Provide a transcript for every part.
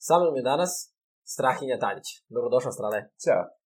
Sa mnom je danas Strahinja Tanjić. Dobrodošla, Strane. Ćao.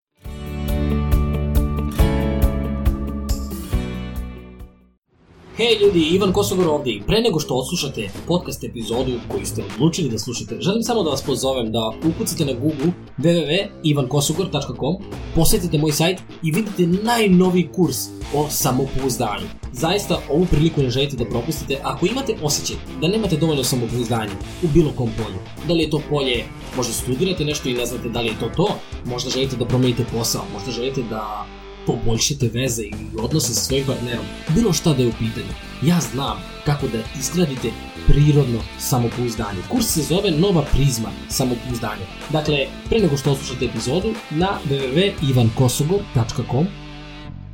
Hej ljudi, Ivan Kosogor ovdje i pre nego što odslušate podcast epizodu koju ste odlučili da slušate, želim samo da vas pozovem da ukucate na Google www.ivankosogor.com, posetite moj sajt i vidite najnoviji kurs o samopouzdanju. Zaista ovu priliku ne želite da propustite ako imate osjećaj da nemate dovoljno samopouzdanja u bilo kom polju. Da li je to polje, možda studirate nešto i ne znate da li je to to, možda želite da promenite posao, možda želite da Poboljšajte veze i odnose sa svojim partnerom, bilo šta da je u pitanju. Ja znam kako da izgradite prirodno samopouzdanje. Kurs se zove Nova prizma samopouzdanja. Dakle, pre nego što oslušate epizodu, na www.ivankosogov.com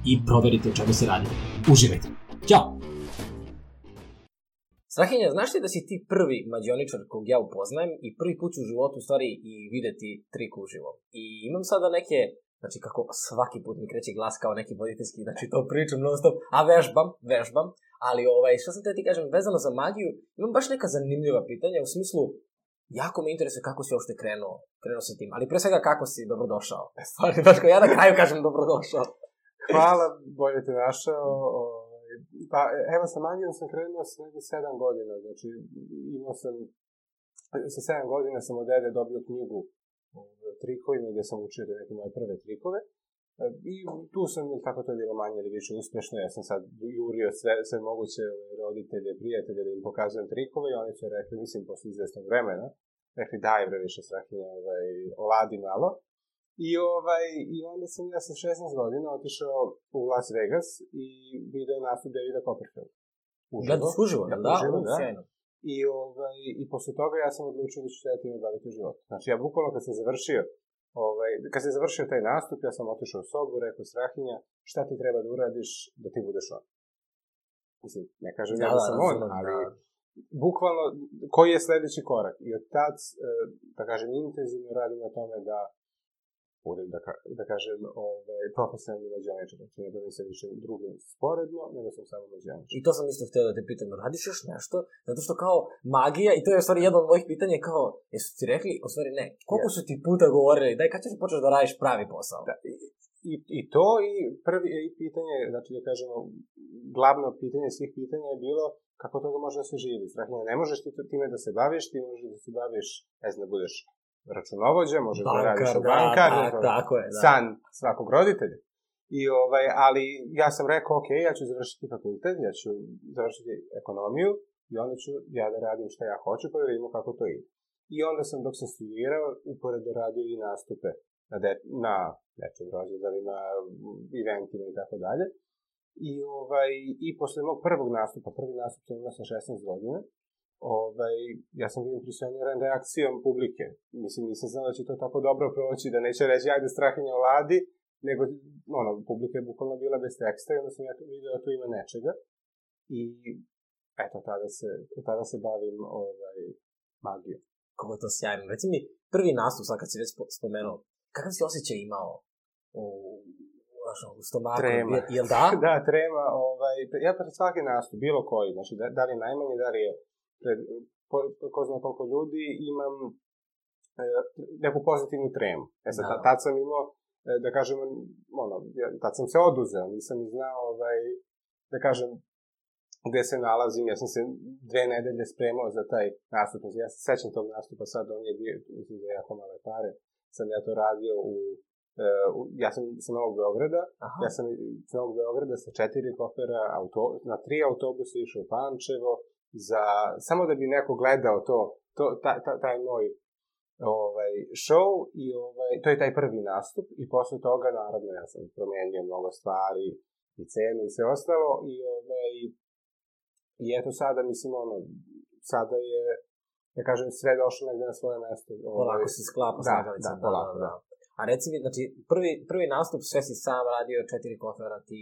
i proverite o čemu se radi. Uživajte. Ćao! Strahinja, znaš li da si ti prvi mađioničar kog ja upoznajem i prvi put u životu u stvari i videti trik uživo. I imam sada neke Znači, kako svaki put mi kreće glas kao neki voditeljski, znači to pričam non stop, a vežbam, vežbam. Ali, ovaj, što sam te ti kažem, vezano za magiju, imam baš neka zanimljiva pitanja, u smislu, jako me interesuje kako si uopšte krenuo, krenuo sa tim. Ali pre svega kako si dobrodošao. Stvari, baš kao ja na kraju kažem dobrodošao. Hvala, bolje te našao. Ovaj, pa, evo, sa magijom sam krenuo sve nekih sedam godina, znači imao sam, sa sedam godina sam od dede dobio knjigu trikovima gde sam učio da neke moje prve trikove. E, I tu sam, ili tako to je bilo manje ili više uspešno, ja sam sad jurio sve, sve moguće roditelje, prijatelje da im pokazujem trikove i oni su rekli, mislim, posle izvestnog vremena, rekli daj bre više srahinja, ovaj, oladi malo. I, ovaj, I onda sam ja sa 16 godina otišao u Las Vegas i video nastup Davida Copperfield. Uživo. Da, uživo, da? Uživo, da. da. I, ovaj, I posle toga ja sam odlučio da ću se ja time baviti u životu. Znači, ja bukvalno kad sam završio, ovaj, kad sam završio taj nastup, ja sam otišao u sobu, rekao Strahinja, šta ti treba da uradiš da ti budeš on? Mislim, ne kažem da, ja da, da sam da, on, ali da. bukvalno, koji je sledeći korak? I od tad, eh, da kažem, intenzivno radim na tome da budem, da, ka, da kažem, ovaj, profesionalni mađaničar. Znači, dakle, ne bavim se ničim drugim sporedno, nego sam samo mađaničar. I to sam isto hteo da te pitam, radiš još nešto? Zato što kao magija, i to je u stvari jedno od mojih pitanja, kao, jesu ti rekli, u stvari ne, koliko yes. su ti puta govorili, daj, kad ćeš počeš da radiš pravi posao? Da, i, I, I to i prvi i pitanje, znači da kažemo, glavno pitanje svih pitanja je bilo kako toga može da se živi. Znači, ne možeš ti time da se baviš, ti možeš da se baviš, ne znam, da budeš računovođa, može da da, bankar, da radiš u bankar, da, da, tako je, da. san svakog roditelja. I ovaj, ali ja sam rekao, ok, ja ću završiti fakultet, ja ću završiti ekonomiju i onda ću ja da radim šta ja hoću, pa da vidimo kako to ide. I onda sam, dok sam studirao, uporedo radio i nastupe na, de, na nečem rođendanima, mm, eventima i tako dalje. I, ovaj, I posle mog prvog nastupa, prvi nastup sam imao sa 16 godina, ovaj, ja sam bio impresioniran reakcijom publike. Mislim, nisam znao da će to tako dobro proći, da neće reći, ajde, strahinja u ladi, nego, ono, publika je bukvalno bila bez teksta i onda sam ja to vidio da tu ima nečega. I, eto, tada se, tada se bavim, ovaj, magijom. Kako to sjajno. Reci mi, prvi nastup, sad kad si već spomenuo, kakav si osjećaj imao u, u stomaku? Trema. Jel, jel da? da, trema. Ovaj, ja pred svaki nastup, bilo koji, znači, da, da li najmanje, da li je pred po, ko zna koliko ljudi, imam e, neku pozitivnu tremu. E sad, no. Da. tad sam imao, e, da kažem, ono, tad sam se oduzeo, nisam znao, ovaj, da kažem, gde se nalazim, ja sam se dve nedelje spremao za taj nastup, ja se sećam tog nastupa sad, on je bio, mislim da je jako male pare, sam ja to radio u, e, u ja sam sa Novog Beograda, Aha. ja sam sa Novog Beograda sa četiri kofera, auto, na tri autobusa išao u Pančevo, za, samo da bi neko gledao to, to ta, ta, taj moj ovaj, show i ovaj, to je taj prvi nastup i posle toga naravno ja sam promenio mnogo stvari i cenu i sve ostalo i ovaj, i eto sada mislim ono sada je ja da kažem sve došlo negde na svoje mesto ovaj, polako se sklapa da, da, da, da, polako, da, da. A reci mi, znači, prvi, prvi nastup sve si sam radio, četiri kofera, ti...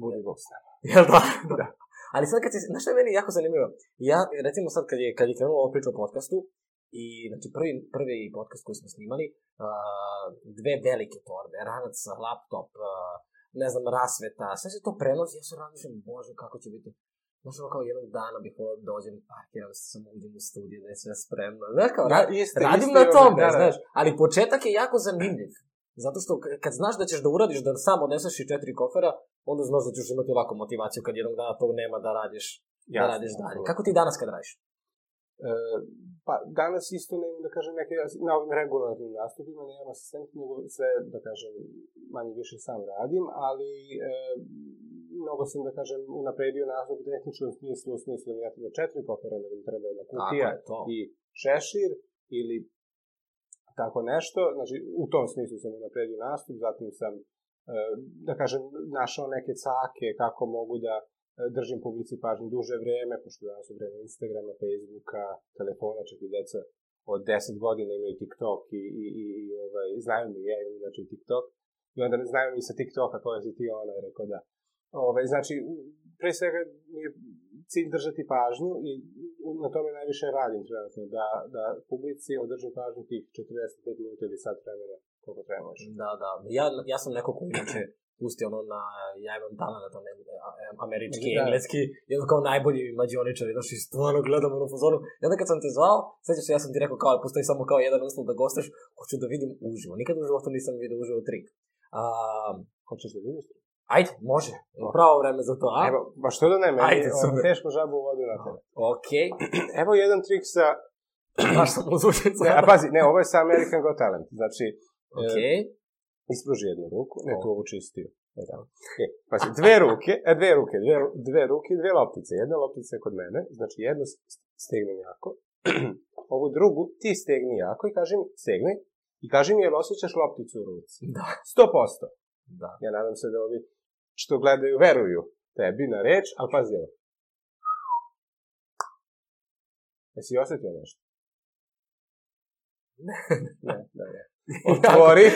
Budi bog s Jel da? da. Ali sad kad si, znaš što je meni jako zanimljivo? Ja, recimo sad kad je, kad je krenula ova priča o podcastu, i znači prvi, prvi podcast koji smo snimali, uh, dve velike torbe, ranac, laptop, uh, ne znam, rasveta, sve se to prenosi, ja se razmišljam, bože, kako će biti. Znaš, ono kao jednog dana bih volao da dođem, parkiram se, samo uđem u studiju, da je sve spremno. Znaš, kao, da, ra- jeste, radim jeste, na tome, da, da, znaš, ali početak je jako zanimljiv. Zato što kad znaš da ćeš da uradiš, da sam odneseš i četiri kofera, onda znaš da ćeš imati ovakvu motivaciju kad jednog dana to nema da radiš, Jasne, da radiš dalje. Kako ti danas kad radiš? E, pa danas isto ne da kažem neke, na ovim regularnim nastupima nemam asistent, nego sve, da kažem, manje više sam radim, ali e, mnogo sam, da kažem, unapredio nastup u tehničkom smislu, u smislu da mi ja treba četiri kopera, da mi treba jedna kutija i šešir, ili tako nešto, znači u tom smislu sam unapredio nastup, zatim sam E, da kažem, našao neke cake kako mogu da e, držim publici pažnju duže vreme, pošto danas u vreme Instagrama, Facebooka, telefona, čak i deca od 10 godina imaju TikTok i, i, i, i ovaj, znaju mi, ja imam znači TikTok, i onda znaju mi sa TikToka koja si ti ona, rekao da. Ovaj, znači, pre svega mi je cilj držati pažnju i na tome najviše radim trenutno, da, da publici održim pažnju tih 45 minuta ili sat vremena koliko treba može. Da, da. Ja, ja sam neko koji inače pusti ono na, ja imam dana na tom američki, da. engleski, i ono kao najbolji mađioničar, jedno što stvarno gledam ono pozorno. I onda kad sam te zvao, sećaš se, ja sam ti rekao kao, postoji samo kao jedan uslov da gostaš, hoću da vidim uživo. Nikad u životu nisam vidio uživo trik. A... Hoćeš da vidiš trik? Ajde, može. Oh. Pravo vreme za to, a? Evo, ba što da ne, meni Ajde, on, teško žabu u vodu na tebe. Okej. Okay. Evo jedan trik sa... Znaš sam uzvučen. A pazi, ne, ovo je sa American Got Talent. Znači, Okej. Okay. ispruži jednu ruku, ne to ovu čistiju. Jedan. E, da. e pa se dve ruke, e, dve ruke, dve, dve ruke i dve loptice. Jedna loptica je kod mene, znači jednu stegnem jako, ovu drugu ti stegni jako i kažem, mi, stegni, i kažem je jel osjećaš lopticu u ruci. Da. Sto posto. Da. Ja nadam se da ovi što gledaju veruju tebi na reč, ali pazi ovo. Jesi osetio nešto? ne, ne, ne. Otvori.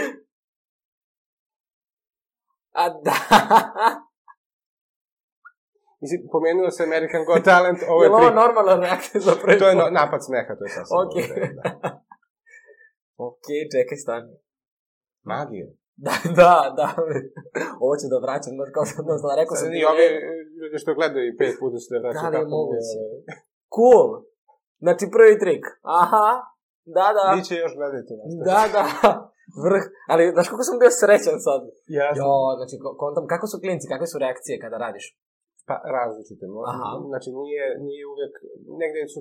A da. Mislim, pomenuo se American Got Talent, ovo je... Je ovo normalna reakcija za prvi To je no, napad smeha, to je sasvim. Ok. Da. da. ok, čekaj, stani. Magija. Da, da, da. Ovo ću da vraćam, baš kao sam da znam, rekao sam... I da ovi ljudi što gledaju pet puta su da vraćaju. Da, da je moguće. Cool. Znači, prvi trik. Aha. Da, da. Vi će još gledati nas. Da, da. Vrh. Ali, znaš kako sam bio srećan sad? Jasno. Jo, znači, kontam, kako su klinci, kakve su reakcije kada radiš? Pa, različite. Aha. Znači, nije, nije uvek, negde su,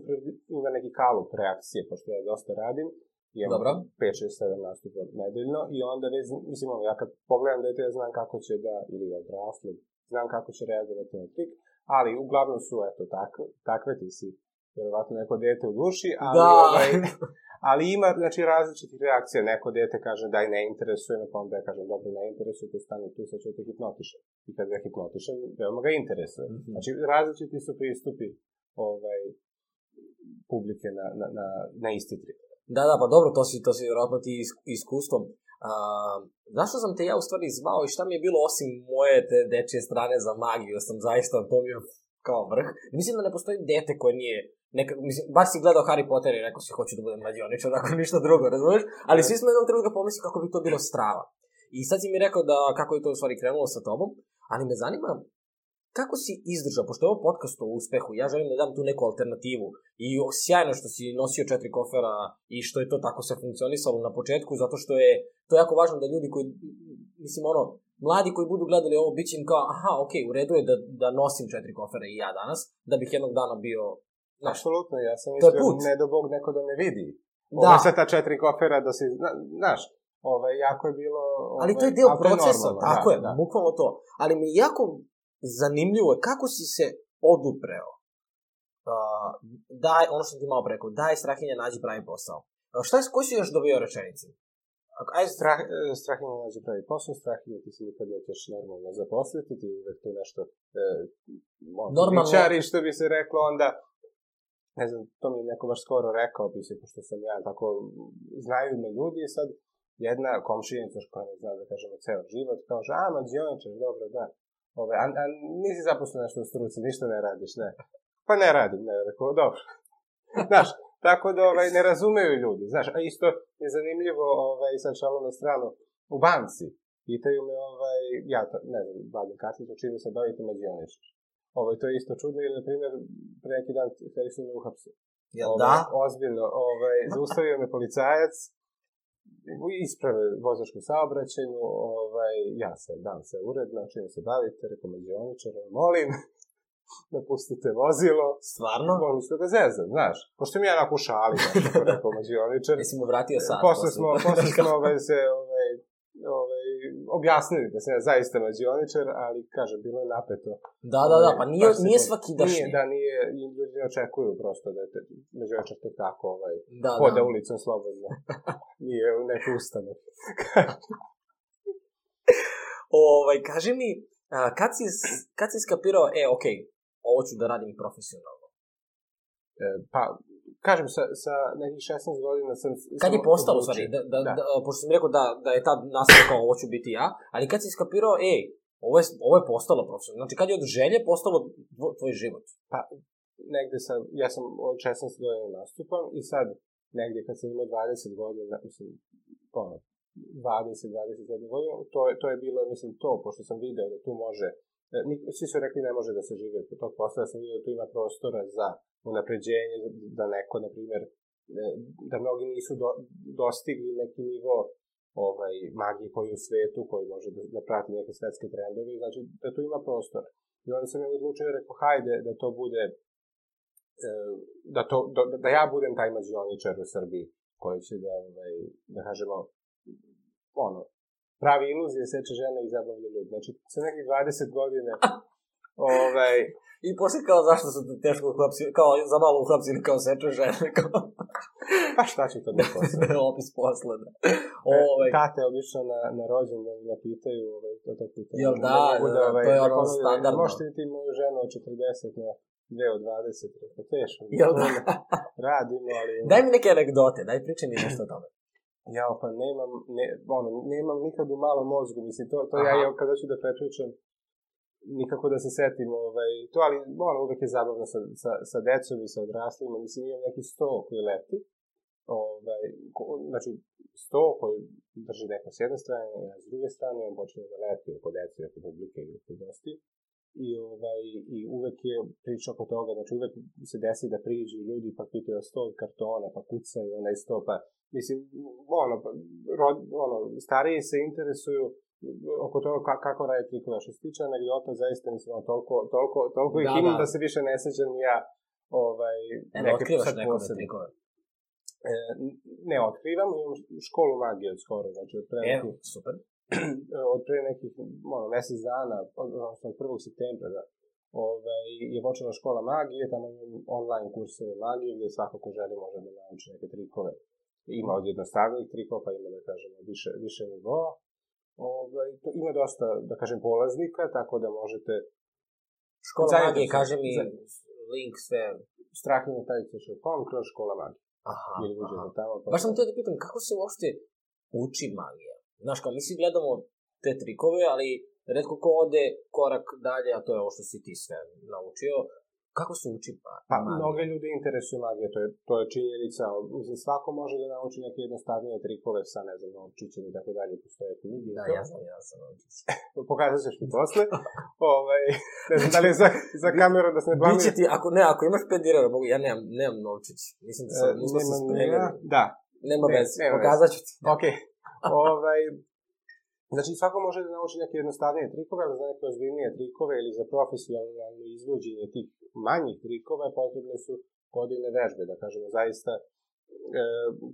ima neki kalup reakcije, pošto ja dosta radim. imam Dobro. 5, 6, 7 nastupa nedeljno i onda već, mislim, ono, ja kad pogledam dete, da ja znam kako će da, ili odraslo, znam kako će reagovati na ovaj trik, ali uglavnom su, eto, tak, takve ti si vjerovatno neko dete u duši, ali, da. Ovaj, ali ima znači, različitih reakcija. Neko dete kaže daj ne interesuje me, pa onda ja kažem dobro ne interesuje, to stani tu, sad ću te hipnotišem. I kad ga hipnotišem, veoma ga interesuje. Mm -hmm. Znači različiti su pristupi ovaj, publike na, na, na, na isti trik. Da, da, pa dobro, to si, to si vjerojatno ti iskustvom. A, zašto sam te ja u stvari zvao i šta mi je bilo osim moje te dečje strane za magiju, sam zaista, to bio kao vrh. Mislim da ne postoji dete koje nije Neka, mislim, bar si gledao Harry Potter i rekao si hoću da budem mlađioničar, ako ništa drugo, razumeš? Ali svi smo jednom trenutku pomislili kako bi to bilo strava. I sad si mi rekao da kako je to u stvari krenulo sa tobom, ali me zanima kako si izdržao, pošto je ovo podcast o uspehu, ja želim da dam tu neku alternativu i o, sjajno što si nosio četiri kofera i što je to tako se funkcionisalo na početku, zato što je to jako važno da ljudi koji, mislim ono, mladi koji budu gledali ovo, bit će im kao, aha, ok, u redu je da, da nosim četiri kofera i ja danas, da bih jednog dana bio Da. Apsolutno, ja sam mislio, ne do bog neko da me vidi. Da. Ove, da. Sve ta četiri kofera da se, znaš, ove, jako je bilo... Ove, Ali to je deo procesa, tako da, je, da. bukvalno to. Ali mi je jako zanimljivo je kako si se odupreo. Uh, daj, ono što ti malo preko, daj strahinja nađi pravi posao. Uh, šta je, koji si još dobio rečenici? Aj, strah, e, strahinja nađe pravi posao, strahinja ti se nikad nećeš normalno zaposliti, ti uvek tu nešto e, normalno. Pričari, što bi se reklo onda, ne znam, to mi je neko baš skoro rekao, pisao, pošto sam ja tako, znaju me ljudi i sad jedna komšinica koja me zna da kažemo ceo život, kao že, a, mađioničar, dobro, da. Ove, a, a nisi zaposlen nešto u struci, ništa ne radiš, ne. Pa ne radim, ne, rekao, dobro. Znaš, tako da ovaj, ne razumeju ljudi, znaš, a isto je zanimljivo, ovaj, sad šalo na stranu, u banci, pitaju me, ovaj, ja to, ne znam, vadim karticu, čime se bavite mađioničar. Ovaj, to je isto čudno, jer, na primjer, pre neki dan Harrison me uhapsio. Jel ovaj, da? Ozbiljno, ovaj, zaustavio me policajac, isprave vozačku saobraćenu, ovaj, ja se dam se uredno, čemu se bavite, rekom međioničar, ovaj, molim, napustite vozilo. Stvarno? Oni su ga zezan, znaš. Pošto mi je onako šali, znaš, rekao mađioničar. Mislim, obratio sad. Posle smo, posle smo ovaj, se ovaj, ovaj, objasnili da sam ja zaista mađioničar, ali kažem, bilo je napeto. Da, da, da, pa nije, nije svaki dašnji. Nije, da, nije, i ljudi ne očekuju prosto da je te, mađioničar tek tako, ovaj, da, da. hoda da. ulicom slobodno. nije u neku ustanu. ovaj, kaži mi, a, kad, si, kad si skapirao, e, okej, okay, ovo ću da radim profesionalno? E, pa, kažem, sa, sa nekih 16 godina sam... Kad je postalo, stvari, da, da, da. da, pošto sam rekao da, da je tad nastavio kao ovo ću biti ja, ali kad si iskapirao, ej, ovo je, ovo je postalo profesionalno. Znači, kad je od želje postalo tvoj život? Pa, negde sam, ja sam od 16 godina nastupam i sad, negde kad sam imao 20 godina, mislim, ono, pa, 20-21 godina, to, je, to je bilo, mislim, to, pošto sam video da tu može, e, svi su rekli ne može da se žive po tog posla, da sam video da tu ima prostora za unapređenje, da neko, na primjer, e, da mnogi nisu do, dostigli neki nivo ovaj, magije koji je u svetu, koji može da, da prati neke svetske trendove, znači da tu ima prostor. I onda sam ja odlučio i rekao, hajde da to bude, e, da, to, da, da ja budem taj mađioničar u Srbiji, koji će da, ovaj, da kažemo, ono, pravi iluzije, seče žene i zabavlja ljudi. Znači, sa nekih 20 godina, ovaj, I posle kao zašto su te teško uhapsili, kao za malo uhapsili kao seče žene, kao... A šta će to da posle? Opis posle, da. E, ove... Ovaj- tate obično na, na rođen da ga pitaju, ove, ovaj, to to pitaju. Jel da, da, da, ovaj, to je ono standardno. Možete ti moju ženu od 40, ne? Dve od 20, to je teško. Jel da? Radimo, ali... Daj mi neke anegdote, daj priče mi nešto o tome. Ja, pa nemam, ne, ono, nemam nikad u malom mozgu, mislim, to, to Aha. ja, ja kada ću da prepričam, nikako da se setim ovaj, to, ali ono, uvek je zabavno sa, sa, sa decom i sa odraslima, mislim imam neki sto koji leti, ovaj, ko, znači sto koji drži neko s jedne strane, a s druge strane on počne da leti oko dece, oko publike i oko gosti, i, ovaj, i uvek je priča oko toga, znači uvek se desi da priđu ljudi pa pitaju sto kartona, pa kucaju onaj sto, pa mislim, ono, rod, ono, stariji se interesuju, oko toga kako radi Kikula. Što se tiče anegdota, zaista mislim, toliko, toliko, toliko da, ih imam da. da. se više ne sećam ja ovaj, e, ne, neke otkrivaš sad nekome trikove. E, ne otkrivam, imam školu magije od skoro, znači od pre e, nekih... super. od pre nekih, ono, mesec dana, od, od 1. septembra, da, ovaj, je počela škola magije, tamo imam online kurseve magije, gde svako ko želi može da nauči neke trikove. Ima od jednostavnih trikova, pa ima, da kažemo, više, više nivoa. Ovaj, to ima dosta, da kažem, polaznika, tako da možete... Škola Zajedno, magije, kaže mi link sve... Strahinjatajica.com kroz škola magije. Aha, aha. Tamo, pa... Baš sam te da pitam, kako se uopšte uči magija? Znaš, kao mi svi gledamo te trikove, ali redko ko ode korak dalje, a to je ovo što si ti sve naučio, Kako se uči pa, pa magija? Pa, mnoge ljudi interesuju magija, to je, to je činjenica. Mislim, svako može da nauči neke jednostavnije trikove sa, ne znam, novčićem i tako dalje, postoje knjige. Da, ja sam, ja sam novčić. Pokazat ćeš mi posle. ovaj, ne znam, da li je za, za kameru da se ne bavim. Biće ti, ako ne, ako imaš 5 dinara, bogu, ja nemam, nemam novčić. Mislim da sam, e, nismo se spregledali. Da. Nema ne, veze, pokazat ću ti. Okej. Okay. ovaj, Znači, svako može da nauči neke jednostavnije trikove, ali za neke ozbiljnije trikove ili za profesionalno izvođenje tih manjih trikova potrebne su godine vežbe, da kažemo, zaista e,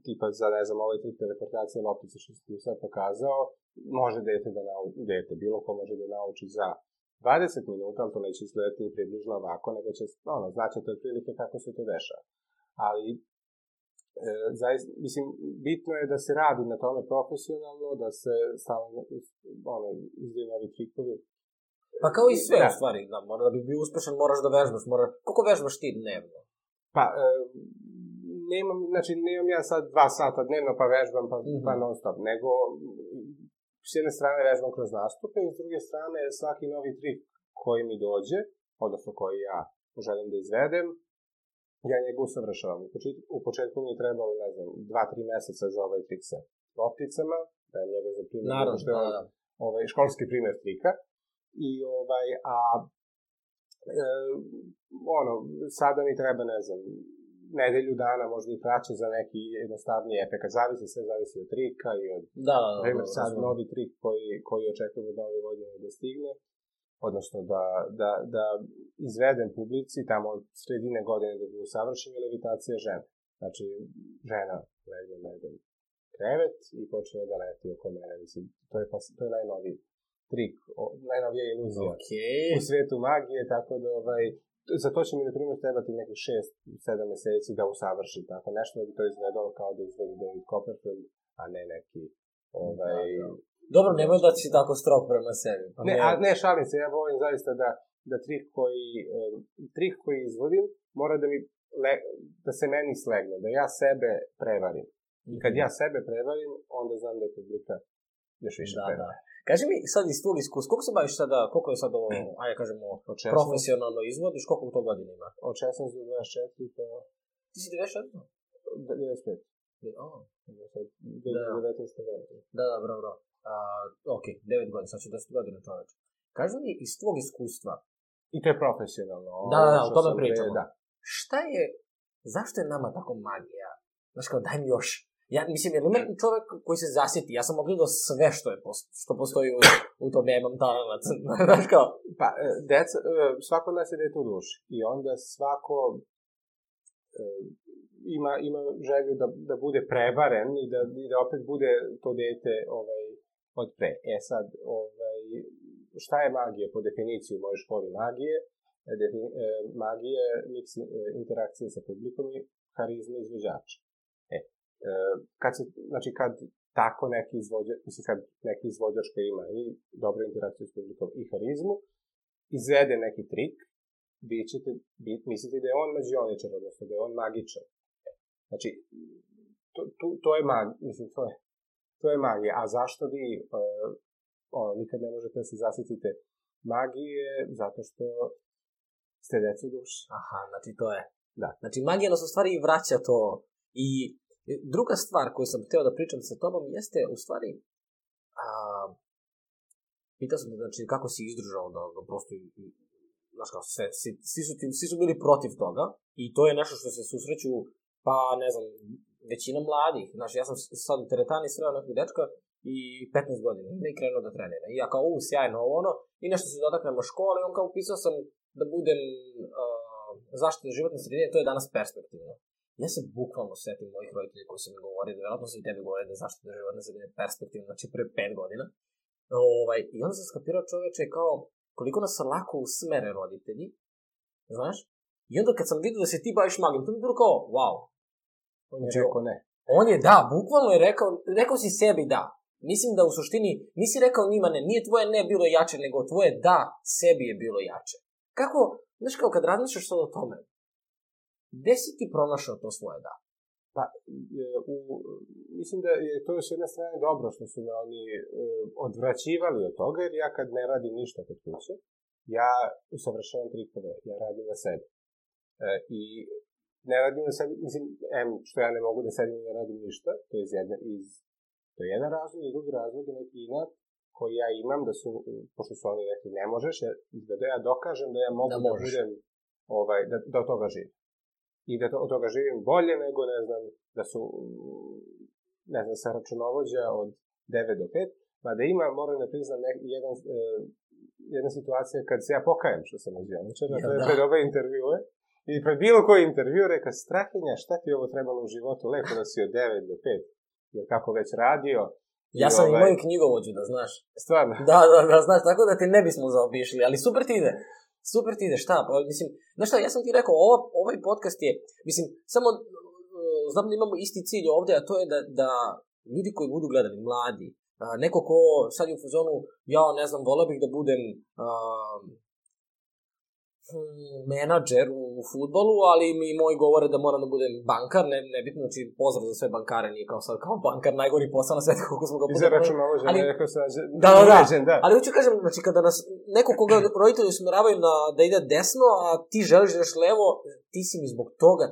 tipa za, ne znam, ovaj trik teleportacije loptice što sam sad pokazao, može dete da nauči, dete, bilo ko može da nauči za 20 minuta, ali to neće izgledati približno ovako, nego će, ono, znači to je otprilike kako se to dešava. Ali E, zaista, mislim, bitno je da se radi na tome profesionalno, da se stalno, ono, izdaju novi trikovi. Pa kao i e, sve, da. u stvari, da, mora da bi bio uspešan, moraš da vežbaš, mora... Koliko vežbaš ti dnevno? Pa, e, nemam, znači, nemam ja sad dva sata dnevno, pa vežbam, pa, mm -hmm. pa mhm. non stop, nego s jedne strane vežbam kroz nastupe i s druge strane svaki novi trik koji mi dođe, odnosno koji ja želim da izvedem, Ja njega usavršavam. U početku mi je trebalo, ne znam, dva, tri meseca za ovaj trik sa lopticama, da je njega za primjer, Naravno, što je on, da, da. ovaj, školski primjer trika. I ovaj, a e, ono, sada mi treba, ne znam, nedelju dana možda i praća za neki jednostavni efekat. Zavisi sve, zavisi od trika i od... Da, da, da. Primer, da, sad da, da, da. novi trik koji, koji očekujemo da ove godine da stigne odnosno da, da, da izvedem publici tamo od sredine godine da budu savršenje levitacije žene. Znači, žena legne na jedan krevet i počne da leti oko mene. Mislim, to je, to je najnoviji trik, o, najnovija iluzija okay. u svetu magije, tako da ovaj, za to će mi, na primjer, trebati neki šest, sedam meseci da usavršim tako nešto, da bi to izgledalo kao da izgleda David Copperfield, a ne neki ovaj, da, da. Dobro, nemoj da si tako strog prema sebi. Pa ne, a ne, šalim se, ja volim zaista da, da trik koji, um, trik koji izvodim mora da mi le, da se meni slegne, da ja sebe prevarim. I kad ja sebe prevarim, onda znam da je publika još više da, prevara. Da. Kaži mi sad iz tvog iskustva, koliko se baviš sada, koliko je sad ovo, ajde kažemo, profesionalno izvodiš, koliko u to godina ima? Od 16 do 24, to... Pa- Ti si 94? 95. Da. da, da, bravo, bravo. Uh, ok, 9 godina, sad ću 10 godina čoveče. Kaži mi iz tvog iskustva. I to je profesionalno. Da, da, da, o tome pričamo. Da. Šta je, zašto je nama tako magija? Znaš kao, daj mi još. Ja, mislim, jer ima čovek koji se zasjeti, ja sam ogledao da sve što, je post, što postoji u, u tom nemam taranac. Znaš kao? Pa, e, deca, e, svako nas je dete u duši. I onda svako e, ima, ima želju da, da bude prevaren i da, i da opet bude to dete ovaj, od pre. E sad, ovaj, šta je magija po definiciji u mojoj školi magije? Defin, e, e magija je e, interakcije sa publikom i harizma izvođača. E, e, kad se, znači kad tako neki izvođač, mislim kad neki izvođač koji ima i dobru interakciju s publikom i harizmu, izvede neki trik, vi ćete bit, misliti da je on mađioničar, odnosno da je on magičar. E, znači, to, to, to je mag, mislim, to je, to je magija. A zašto vi uh, ono, nikad ne možete da se zasitite magije? Zato što ste decu duši. Aha, znači to je. Da. Znači magija nas u stvari vraća to. I e, druga stvar koju sam hteo da pričam sa tobom jeste u stvari a, pitao sam te, znači, kako si izdržao da, da prosto i, znaš kao, se, svi, su ti, svi su bili protiv toga i to je nešto što se susreću, pa ne znam, većina mladih, znači ja sam sad u teretani sreo nekog dečka i 15 godina i krenuo da trenira. I ja kao, u, sjajno ovo ono, i nešto se dotaknemo škole i on kao upisao sam da budem uh, zaštita životne sredine, to je danas perspektivno. Ja se bukvalno setim mojih roditelja koji su mi govorili, da vjerojatno su i tebi govorili da je zaštita životne sredine perspektivno, znači pre 5 godina. Ovaj, I onda sam skapirao čoveče kao koliko nas lako usmere roditelji, znaš, I onda kad sam vidio da se ti baviš magijom, to mi je bilo kao, wow, On je znači, rekao ne. On je, da, bukvalno je rekao, rekao si sebi da. Mislim da u suštini nisi rekao njima ne, nije tvoje ne bilo jače, nego tvoje da sebi je bilo jače. Kako, znaš kao kad razmišljaš sad o tome, gde si ti pronašao to svoje da? Pa, e, u, mislim da je to s jedne strane dobro što su me oni e, odvraćivali od toga, jer ja kad ne radim ništa kod kuće, ja usavršavam trikove, ja radim na sebi. E, I ne radim na sebi, mislim, em, što ja ne mogu da sedim i ne radim ništa, to je jedna iz, to je jedan razlog, i drugi razlog je neki inat koji ja imam, da su, pošto su oni rekli ne možeš, ja, da, da ja dokažem da ja mogu da, da budem, ovaj, da, da od toga živim. I da to, od toga živim bolje nego, ne znam, da su, ne znam, sa računovođa od 9 do 5, pa da ima, moram da priznam, ne, jedan, e, jedna situacija kad se ja pokajem što sam mađioničar, ja, to je dakle, da. pred ove intervjue, I pred bilo koji intervju rekao, Strahinja, šta ti ovo trebalo u životu? Lepo da si od 9 do 5, jer kako već radio. Ja sam ovaj... imao i knjigovođu, da znaš. Stvarno? Da, da, da, znaš, tako da ti ne bismo zaobišli, ali super ti ide. Super ti ide, šta? Pa, mislim, znaš šta, ja sam ti rekao, ovo, ovaj podcast je, mislim, samo eh, znam da imamo isti cilj ovdje, a to je da, da ljudi koji budu gledali, mladi, neko ko sad je u fazonu, ja ne znam, volio bih da budem a, menadžer u futbolu, ali mi moji govore da moram da budem bankar, ne, nebitno, znači pozdrav za sve bankare, nije kao sad kao bankar, najgori posao na svetu, koliko smo ga podobili. I za računovođen, ali, rekao sam, da, da, da, da. Ali hoću kažem, znači kada nas, neko koga roditelji usmeravaju na, da ide desno, a ti želiš da levo, ti si mi zbog toga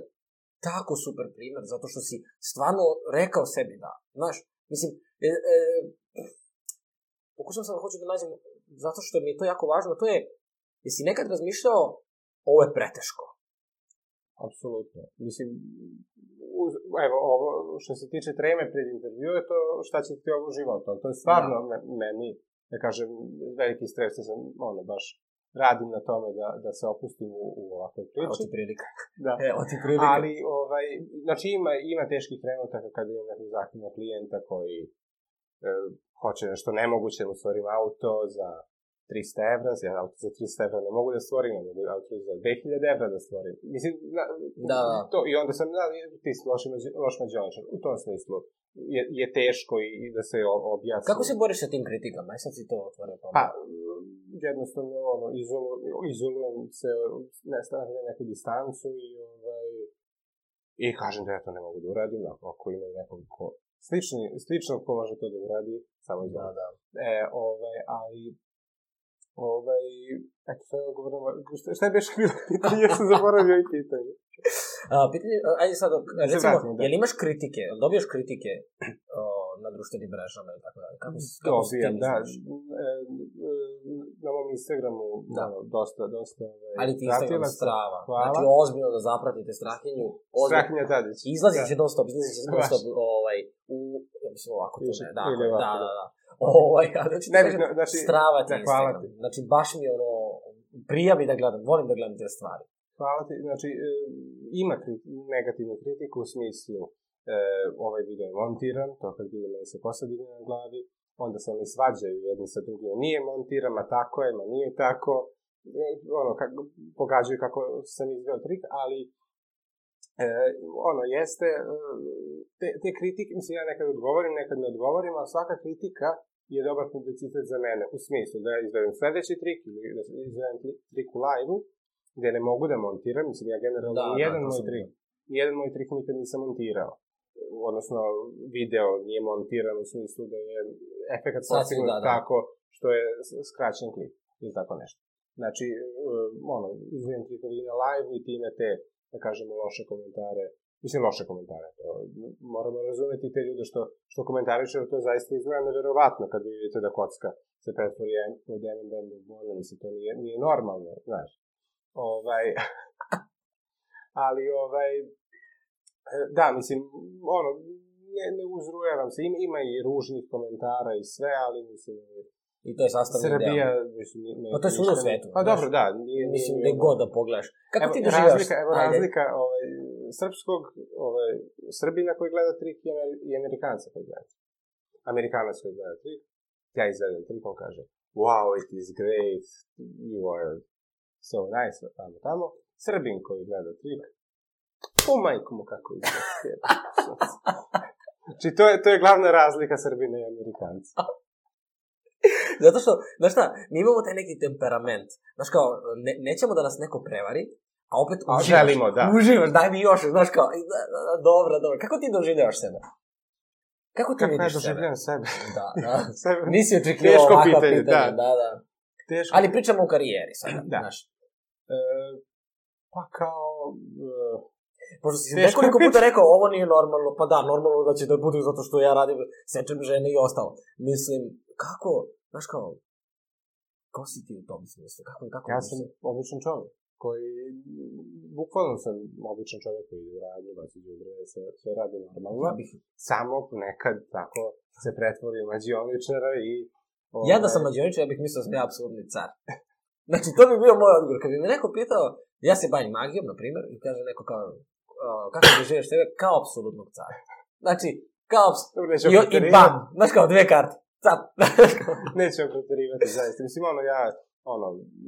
tako super primer, zato što si stvarno rekao sebi da, znaš, mislim, e, e, pokušam sam da hoću da nađem, zato što mi je to jako važno, to je Jesi nekad razmišljao, ovo je preteško? Apsolutno. Mislim, uz, evo, ovo, što se tiče treme pred intervju, je to šta će ti ovo život, ali to je stvarno da. meni, da kažem, veliki stres, da sam, ono, baš radim na tome da, da se opustim u, u ovakve priče. Evo prilika. Da. Evo ti prilika. Ali, ovaj, znači, ima, ima teških trenutaka kada imam nekog zahtjevnog klijenta koji e, hoće nešto nemoguće, mu stvorim auto za 300 evra, ja auto za 300 evra ne mogu da stvorim, ne mogu auto za 2000 evra da stvorim. Mislim, na, da, da. To, i onda sam, na, da, ti si loš, loš mađoničar, u tom smislu je, je teško i, i da se objasni. Kako se boriš sa tim kritikama? Aj sad si to otvorio. Pa, pa jednostavno, ono, izolu, izolujem se, ne stavim na neku distancu i, ovaj, i kažem da ja to ne mogu da uradim, ako ima nekog ko, slični, slično ko može to da uradi, samo da, da. E, ovaj, ali Ovaj, a to sam odgovorila, šta, je beš bilo pitanje, ja sam zaboravio i pitanje. A, pitanje, ajde sad, da recimo, da, da. jel imaš kritike, jel dobijaš kritike o, na društvenim mrežama i tako dalje. Kako, kako Dobijam, da. E, e, na mom Instagramu da. Ono, dosta, dosta... Ove, ovaj, Ali ti Instagram strava. Hvala. Znači, ozbiljno da zapratite Strahinju. Ozbiljno. Strahinja Tadić. Izlazi da. će non izlazi će non ovaj, u, ja mislim ovako tu ne, da, ovako, da, da, da. da. Ovaj, znači, ne, kažem, znači, strava ti da, hvala ti. Znači, baš mi ono, prija mi da gledam, volim da gledam te stvari. Hvala ti, znači, e, ima negativnu kritiku u smislu E, ovaj video je montiran, to kad vidim meni se posadigne na glavi, onda se oni svađaju jedni sa drugim, nije montiran, ma tako je, ma nije tako, e, ono, kako, pogađaju kako sam izveo trik, ali E, ono, jeste, e, te, te kritike, mislim, ja nekad odgovorim, nekad ne odgovorim, ali svaka kritika je dobar publicitet za mene, u smislu da izvedem sledeći trik, ili da izvedem trik u live-u, gde ne mogu da montiram, mislim, ja generalno da, da jedan da, moj trik, jedan moj trik nikad nisam montirao odnosno video nije montiran u smislu da je efekt postignut da, da. tako što je skraćen klip ili tako nešto. Znači, e, ono, izvijem trikovi na live i time te, da kažemo, loše komentare, mislim loše komentare, to, moramo razumeti te ljude što, što komentarišu, to je zaista izgleda neverovatno kad vidite da kocka se pretvori od M&M do Bona, mislim, to nije, nije normalno, znaš. Ovaj, ali, ovaj, Da, mislim, ono, ne, ne uzrujavam se, ima, ima i ružnih komentara i sve, ali mislim, I to je sastavni deo. Srbija, mislim, ne... Pa to je svuda u svetu. Pa dobro, da. Nije, mislim, gde god da pogledaš. Kako evo, ti doživljaš? Razlika, evo, Ajde. razlika ovaj, srpskog, ovaj, Srbina koji gleda trik i, i Amerikanca koji gleda. Amerikanac koji gleda trik. Ja izvedem trik, on kaže, wow, it is great, you are so nice, tamo, tamo. Srbin koji gleda trik, U majku mu kako izgleda. Znači, to je, to je glavna razlika Srbine i Amerikanca. Zato što, znaš šta, mi imamo taj neki temperament. Znaš kao, ne, nećemo da nas neko prevari, a opet a, uživaš. Želimo, da. Uživaš, daj mi još, znaš kao, da, da, da, dobro, dobro. Kako ti doživljavaš sebe? Kako ti Kako vidiš sebe? Kako ja doživljavam sebe? Da, da. sebe. Nisi očekivao ovakva pitanja. Da. da, da. Teško. Ali pričamo o karijeri sada, da. znaš. E, pa kao, e, Pošto si Teško nekoliko puta rekao, ovo nije normalno, pa da, normalno da će da bude zato što ja radim, sečem žene i ostalo. Mislim, kako, znaš kao, ko si ti u tom smislu? Kako, kako ja sam običan čovjek koji, bukvalno sam običan čovjek koji radi, vas i dobro, sve, sve radi normalno, ja bih... samo nekad tako se pretvori u mađioničara i... Ovaj... Ja da ovaj, sam mađioničar, ja bih mislio da sam ja apsolutni car. znači, to bi bio moj odgovor. Kad bi me neko pitao, ja se bavim magijom, na primjer, i kaže neko kao, uh, kako doživješ sebe, kao apsolutnog cara. Znači, kao apsolutnog, i, i bam, znaš kao dve karte. Sad. Nećemo pretjerivati, zaista. Mislim, ono, ja, ono,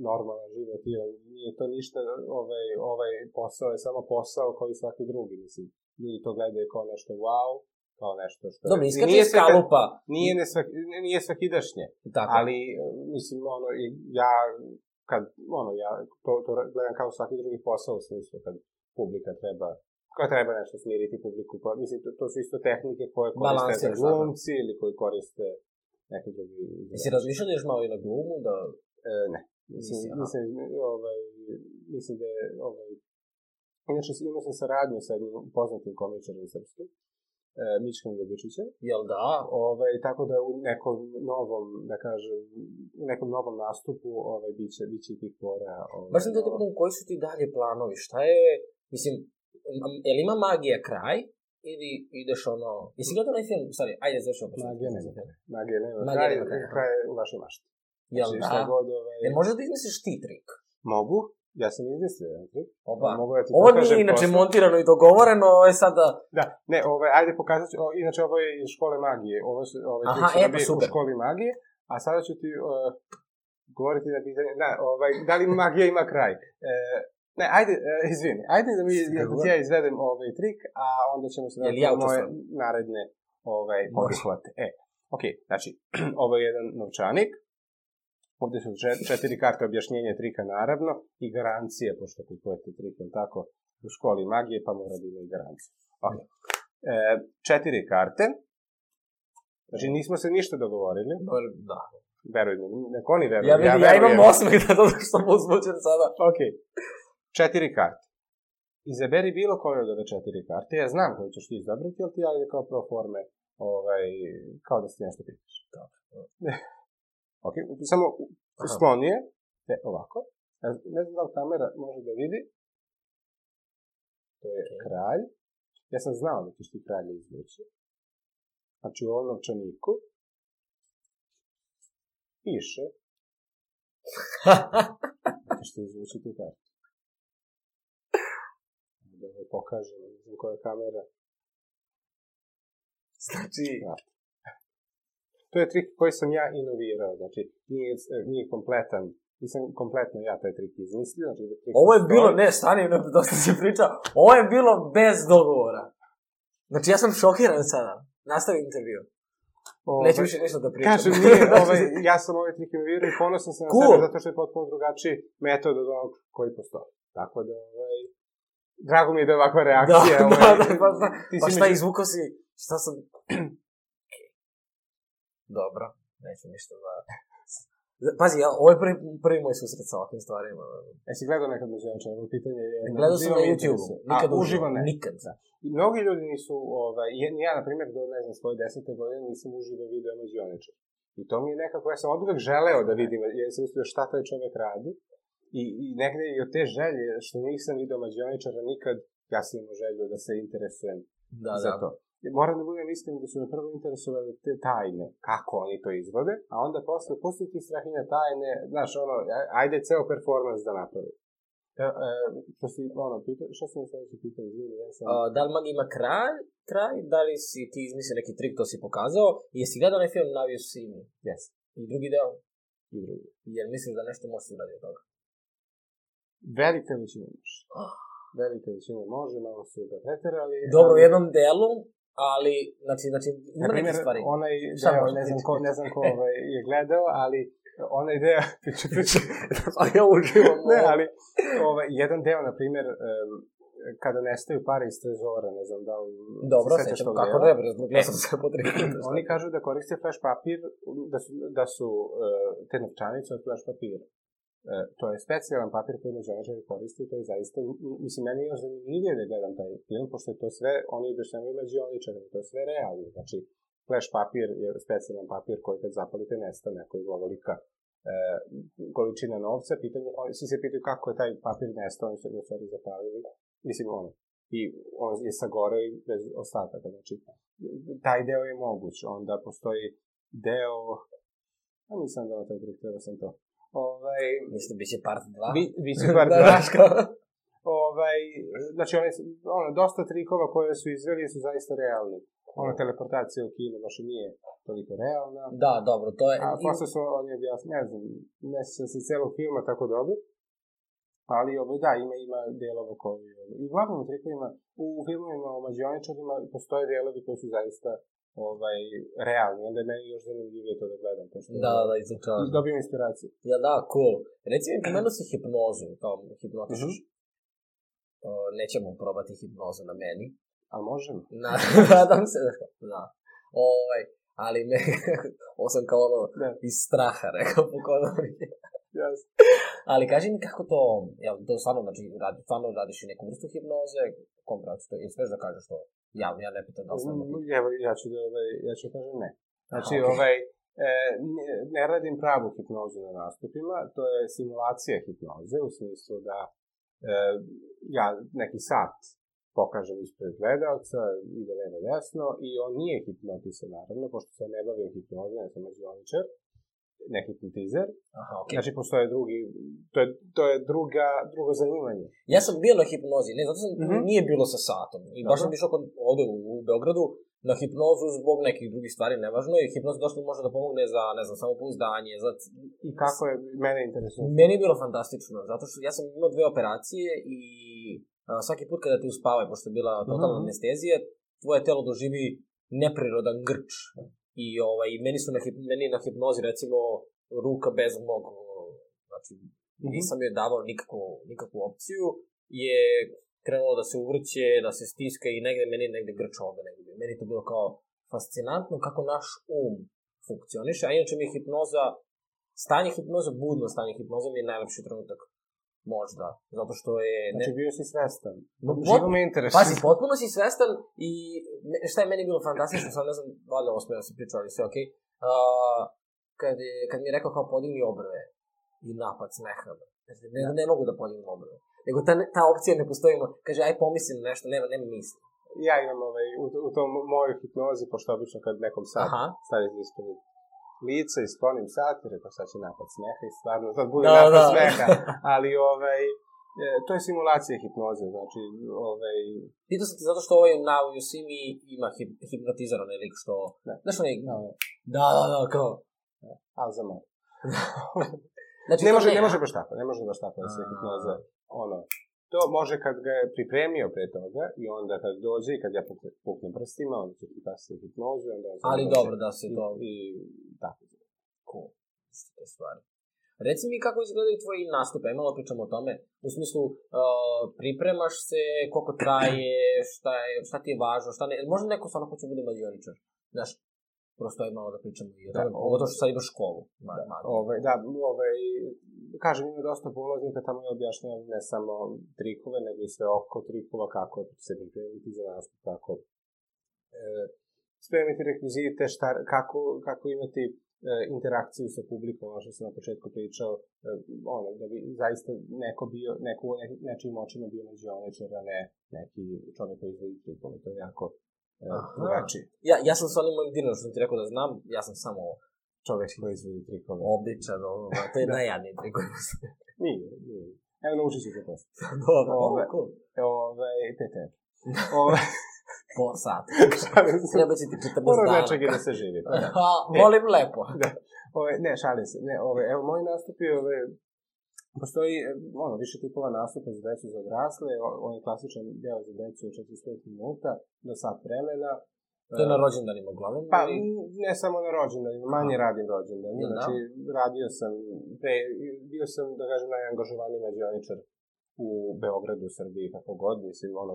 normalan život, je, nije to ništa, ovaj, ovaj posao je samo posao koji svaki drugi, mislim. Ljudi to gledaju kao nešto wow, kao nešto što... Dobro, iskače iz kalupa. Nije, ne svak, nije svakidašnje. Tako. Ali, mislim, ono, ja, kad, ono, ja to, to gledam kao svaki drugi posao u smislu, kad publika treba koja treba nešto smiriti publiku, pa mislim, to, to su isto tehnike koje koriste za glumci ili koji koriste neki drugi... Jesi razmišljali da još malo i na glumu, da... E, ne. Mislim, mislim, mislim, ovaj, mislim da je, ovaj, inače imao sam saradnju sa jednim poznatim komičarom srpskim, e, Mičkom Ljubičićem. Jel da? Ovaj, tako da u nekom novom, da kažem, u nekom novom nastupu ovaj, biće, biće tih fora... Ovaj, Baš sam da te ovaj, pitam, koji su ti dalje planovi? Šta je Mislim, um, um, jel ima magija kraj? Ili ideš ono... Jesi gledao onaj film? Sorry, ajde, završi opet. Magija nema kraj. Magija nema kraj, kraj je u vašoj mašti. Jel znači, da? God, ovaj... E, možeš da izmisliš ti trik? Mogu. Ja sam izmislio jedan trik. Opa. Mogu ja ti ovo nije inače posle. montirano i dogovoreno, ovo je sada... Da, ne, ovaj, ajde pokazat ću, o, inače ovo je iz škole magije. Ovo su, ovaj, Aha, e, pa U školi magije, a sada ću ti... Uh, govoriti na pitanje, da, ovaj, da li magija ima kraj? E, Ne, ajde, uh, izvini, ajde da mi da ja izvedem ovaj trik, a onda ćemo se vratiti ja na moje naredne ovaj, poduhvate. E, ok, znači, ovo je jedan novčanik, ovde su četiri karte objašnjenja trika, naravno, i garancije, pošto kupujete trik, ili tako, u školi magije, pa mora da ima i garanciju. Ok. Da. E, četiri karte, znači nismo se ništa dogovorili. Dobar, da. Veruj mi, neko oni veruju. Ja, ja, ja, imam osmeh da to da- da što sam uzbuđen sada. Okej. Okay četiri karte. Izaberi bilo koje od ove četiri karte. Ja znam koju ćeš ti izabrati, ali ti ja kao pro forme, ovaj, kao da si nešto pitaš. Dobro. ok, samo skloni je, ne, ovako. Ne znam da li kamera može da vidi. To je okay. kralj. Ja sam znao da ćeš ti kralja izvući. Znači u ovom novčaniku piše da ćeš ti izvući tu kartu da mu pokaže, ne znam koja kamera. Znači, da. to je trik koji sam ja inovirao, znači, nije, nije kompletan Nisam kompletno ja taj trik izmislio. Znači da trik Ovo je bilo, ne, stani, ne, dosta se priča. Ovo je bilo bez dogovora. Znači, ja sam šokiran sada. Nastavi intervju. Ove, ovaj, Neću više ništa da pričam. Kažem, nije, ovaj, ja sam ovaj trik inovirao i ponosan sam cool. na sebe zato što je potpuno drugačiji metod od onog koji postoji. Tako da, ovaj, Drago mi je da je ovakva da, reakcija. Da, ovaj, da, da, pa, da. pa šta, među... izvukao si, šta sam... Dobro, neću ništa da-, da... Pazi, ja, ovo je prvi, prvi moj susret sa ovakvim stvarima. Jesi gledao nekad Međunača? Ovo pitanje je... Gledao sam na YouTube-u. Nikad A, uživo ne. Nikad. Da. I mnogi ljudi nisu, ovaj, ja, na primjer, do, ne znam, svoje desete godine nisam uživo video Međunača. I to mi je nekako, ja sam odgledak želeo da vidim, jer sam mislio šta taj čovek radi. I, i negde i od te želje, što nisam video mađioničara nikad, ja sam imao želju da se interesujem da, za da. to. I moram da budem iskren da su me prvo interesovali te tajne, kako oni to izvode, a onda posle, posle ti strahinja tajne, znaš, ono, ajde ceo performans da napravi. E, e, što si, ono, pita, što si mi sledeće pitao, izvini, ja sam... A, da li magija ima kraj, kraj, da li si ti izmislio neki trik, to si pokazao, i jesi gledao onaj film Navio Simi? Yes. I drugi deo? I drugi. Jer misliš da nešto možeš da uraditi od toga? Velika većina ah. može. Velika većina može, malo su ga preterali. Dobro, u jednom delu, ali, znači, znači, ima na primjer, neke stvari. onaj deo, ne znam ko, ne znam ko ovaj, je gledao, ali onaj deo, piću, piću, a ja uživam. ne, ali, ovaj, jedan deo, na primjer, um, kada nestaju pare iz trezora, ne znam da li... Dobro, se sećam, kako ne, ja sam se potrebno. Oni kažu da koriste flash papir, da su, da su uh, te novčanice od flash papira. E, to je specijalan papir koji međanađeri koriste i to je zaista, mislim, meni još zanimljivije da gledam taj film, pošto je to sve, oni objašnjavaju mađioničari, to je sve realno, znači, flash papir je specijalan papir koji kad zapalite nestane, koji je ovolika e, količina novca, pitanje, oni svi se pitaju kako je taj papir nestao, oni su ga stvari zapalili, mislim, ono, i on je sagoreo i bez ostataka, znači, taj deo je moguć, onda postoji deo, a nisam dao taj drugi, sam to, Ovaj, Mislim, bit će part 2. Bi, bit će part 2. da, ovaj, znači, one, ono, dosta trikova koje su izveli su zaista realni. Ona teleportacija u kino baš nije toliko realna. Da, dobro, to je... A posle su oni objasnili, ne znam, ne se se celog filma tako dobro. Ali ovo, ovaj, da, ima, ima delova koji... I uglavnom u trikovima, u filmovima o mađioničarima postoje delovi koji su zaista ovaj, realni, onda je meni još zanimljivije to da gledam. To što da, da, izučavam. I dobijem inspiraciju. Ja, da, cool. Reci mi, pomenuo si hipnozu, kao hipnotičaš. Mm -hmm. o, nećemo probati hipnozu na meni. A možemo. Na, nadam se da, da. Ovaj, ali me... Osam kao ono, ne. Da. iz straha rekao, pokono Yes. Ali kaži mi kako to, jel, to stvarno, znači, radi, stvarno radiš i neku vrstu hipnoze, kom pracu to, ili sveš da kažeš to? Ja, ja ne pitam da li sam Evo, mm, da ja ću da, ovaj, ja ću da kažem ne. Znači, Aha, okay. ovaj, e, ne radim pravu hipnozu na nastupima, to je simulacija hipnoze, u smislu da e, ja neki sat pokažem ispred gledalca, ide levo desno, i on nije hipnotisan, naravno, pošto se ne bavim hipnozom, ja sam mađioničar, neki teaser. Aha, okay. Znači, postoje drugi, to je, to je druga, drugo zanimanje. Ja sam bio na hipnozi, ne, zato sam, mm-hmm. nije bilo sa satom. I baš sam išao kod, ovde u, u Beogradu na hipnozu zbog nekih drugih stvari, nevažno, i hipnoza došlo može da pomogne za, ne znam, samo samopouzdanje, za... I kako je, mene interesuje? Meni je bilo fantastično, zato što ja sam imao dve operacije i a, svaki put kada te uspavaj, pošto je bila totalna mm-hmm. anestezija, tvoje telo doživi neprirodan grč. I ovaj, meni, su na, meni na hipnozi, recimo, ruka bez mog, znači, mhm. nisam joj davao nikakvu, nikakvu opciju, je krenulo da se uvrće, da se stiska i negde meni negde grčo ovde negde. Meni to bilo kao fascinantno kako naš um funkcioniše, a inače mi je hipnoza, stanje hipnoza, budno stanje hipnoza mi je najlepši trenutak možda, zato što je... Ne... Znači, bio si svestan. No, Živo me interesuje. Pazi, potpuno si svestan i šta je meni bilo fantastično, sad ne znam, valjda ovo smijela da se priča, sve okej. Okay. Uh, kad, kad mi je rekao kao podigni obrve i napad smeha, znači, ne, ne, da. ne mogu da podignem obrve. Nego ta, ta opcija ne postoji, kaže, aj pomislim na nešto, nema, nema misli. Ja imam ovaj, u, u tom mojoj hipnozi, pošto obično kad nekom sad stavite ispred lice i sklonim sat i rekao pa sad će napad smeha i stvarno sad da bude da, napad da. smeha, ali ovaj, e, to je simulacija hipnoze, znači, ovaj... Pitao sam ti zato što ovaj na You ima hip, hipnotizaran lik što... Da. Znaš onaj... Da, da, da, da, da kao... Da. E, A, za malo. znači, ne može, ne može baš tako, ne može baš tako da se hipnoza, ono, To može kad ga je pripremio pre toga i onda kad dođe i kad ja puknem prstima, onda će ti kasnije hipnozu, onda... Ali dobro da se to... I, tako. Cool. Što te stvari. Reci mi kako izgledaju tvoji nastupe, malo pričamo o tome, u smislu uh, pripremaš se, koliko traje, šta, je, šta ti je važno, šta ne, možda neko stvarno hoće da bude mađioničar, znaš, prosto je malo da pričamo i o da, tome, pogotovo što sad imaš školu. Ma, da, magiju. ovaj, da, ovaj, kažem, ima dosta polaznika, tamo je objašnjeno ne samo trikove, nego i sve oko trikova, kako se pripremiti za nastup, kako e, spremiti rekvizite, šta, kako, kako imati e, interakciju sa publikom, ono što sam na početku pričao, e, ono, da bi zaista neko bio, neko u ne, nečijim očima bio međioničar, a ne neki čovjek koji izvedi trikove, to je jako drugačije. Ja, ja sam sa onim mojim dinom, što sam ti rekao da znam, ja sam samo čovek koji izvodi trikove. Običan, ono, to je da. najjadniji trikove. nije, nije. Evo, naučit ću se posle. Dobro, ove, cool. Ove, tete. Ove... po sat. Treba će ti 14 dana. Moram nečeg da se živi. Pa, da. Molim lepo. Da. Ove, ne, šalim se. Ne, ove, evo, moj nastup je ove, Postoji e, ono, više tipova nastupa za decu za odrasle, on je klasičan deo za decu od 45 minuta do sat vremena. To je na e, rođendanima uglavnom? Pa, ali... ne samo na rođendanima, manje Aha. radim rođendanima. Da. znači, radio sam, pre, bio sam, da kažem, najangažovaniji mađioničar u Beogradu, Srbiji, kako god, mislim, ono,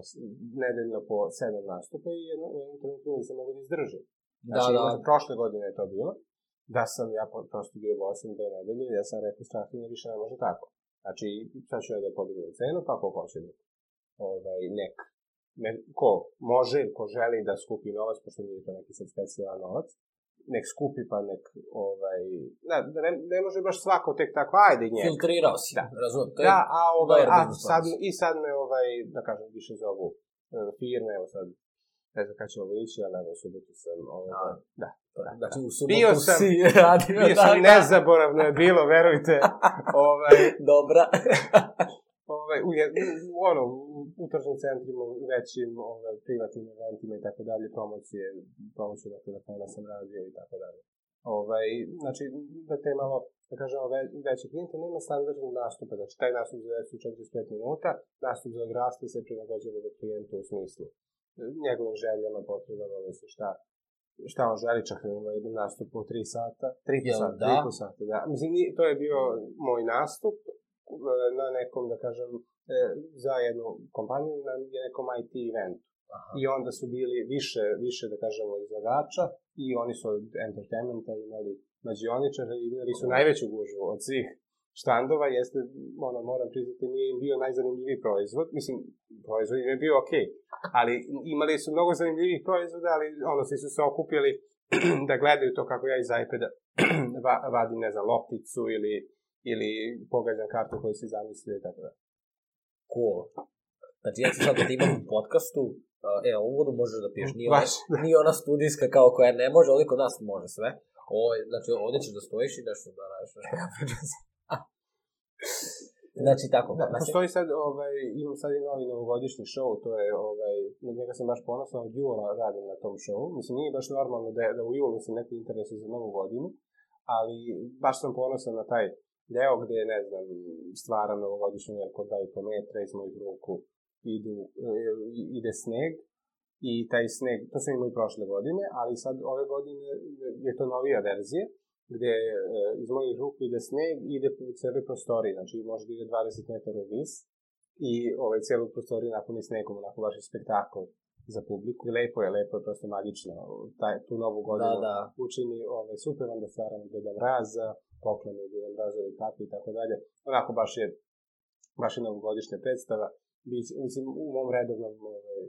nedeljno po sedam nastupa i jednom trenutku nisam mogu da izdržim. Da, znači, da, da. prošle godine je to bilo da sam ja prosto bio bolestan dve nedelje i ja sam rekao strahinja više ne može tako. Znači, sad ću ja da podignem cenu, pa ko hoće da ovaj, nek, ne, ko može, ko želi da skupi novac, pošto nije to neki sad specijalan novac, nek skupi pa nek, ovaj, da, ne, ne može baš svako tek tako, ajde nje Filtrirao si, da. razum, to je da, a, ovaj, a sad, i sad me, ovaj, da kažem, više zovu e, firme, evo sad, ne znam kada ćemo ići, ali evo subotu sam, ovaj, da, da. Znači, da. u subotu bio sam, si radio. Bio sam, da, nezaboravno je bilo, verujte. ovaj, Dobra. ovaj, u, u, ono, u tržnim centrima, u većim ovaj, privatnim eventima i tako dalje, promocije, promocije dakle, da kada sam radio i tako dalje. Ovaj, znači, da te malo, da kažemo, ve, veće klijente nema standardnog nastupa, znači taj nastup za 45 minuta, nastup za odrasle se prilagođava do klijenta u smislu e, njegovim željama, potrebama, se šta, šta on Žaričah ima na nastup po tri sata, tri Jel, sata, da? tri sata, da. Mislim, to je bio moj nastup e, na nekom, da kažem, e, za jednu kompaniju, na nekom IT eventu. Aha. I onda su bili više, više da kažemo, izlagača i oni su od entertainmenta imali mađioničara i imali su najveću gužu od svih štandova jeste, ono, moram priznati, nije im bio najzanimljiviji proizvod. Mislim, proizvod im je bio ok, ali imali su mnogo zanimljivih proizvoda, ali ono, svi su se okupili da gledaju to kako ja iz iPada vadim, ne znam, lopticu ili, ili pogađam kartu koju si zamislio i tako da. Cool. Znači, ja ću sad da imam u podcastu, e, ovu vodu možeš da piješ, nije, Baš. ona, nije ona studijska kao koja ne može, ali kod nas može sve. Ovo, ovaj, znači, ovdje ćeš da stojiš i nešto da, da radiš. Znači, tako. Da, znači- postoji sad, ovaj, imam sad i novi novogodišnji show, to je, ovaj, na njega sam baš ponosan, od jula radim na tom showu. Mislim, nije baš normalno da, da u julu se neko interesuje za novu godinu, ali baš sam ponosan na taj deo gde, ne znam, stvaram novogodišnju jer od 2,5 metra iz mojih ruku, idu, e, ide sneg, i taj sneg, to sam imao i prošle godine, ali sad ove godine je to novija verzija, gde e, iz mojih ruku ide sneg i ide po celoj prostoriji, znači može da ide 20 metara vis i ovaj, celu prostoriju napuni snegom, onako baš spektakl za publiku. i Lepo je, lepo je, prosto magično. Taj, tu novu da, godinu da, da. učini ovaj, super, onda stvaramo Deda Mraza, poklone Deda Mrazove kapi i tako dalje. Onako baš je, baš je novogodišnja predstava. Bić, mislim, u mom redovnom ovaj,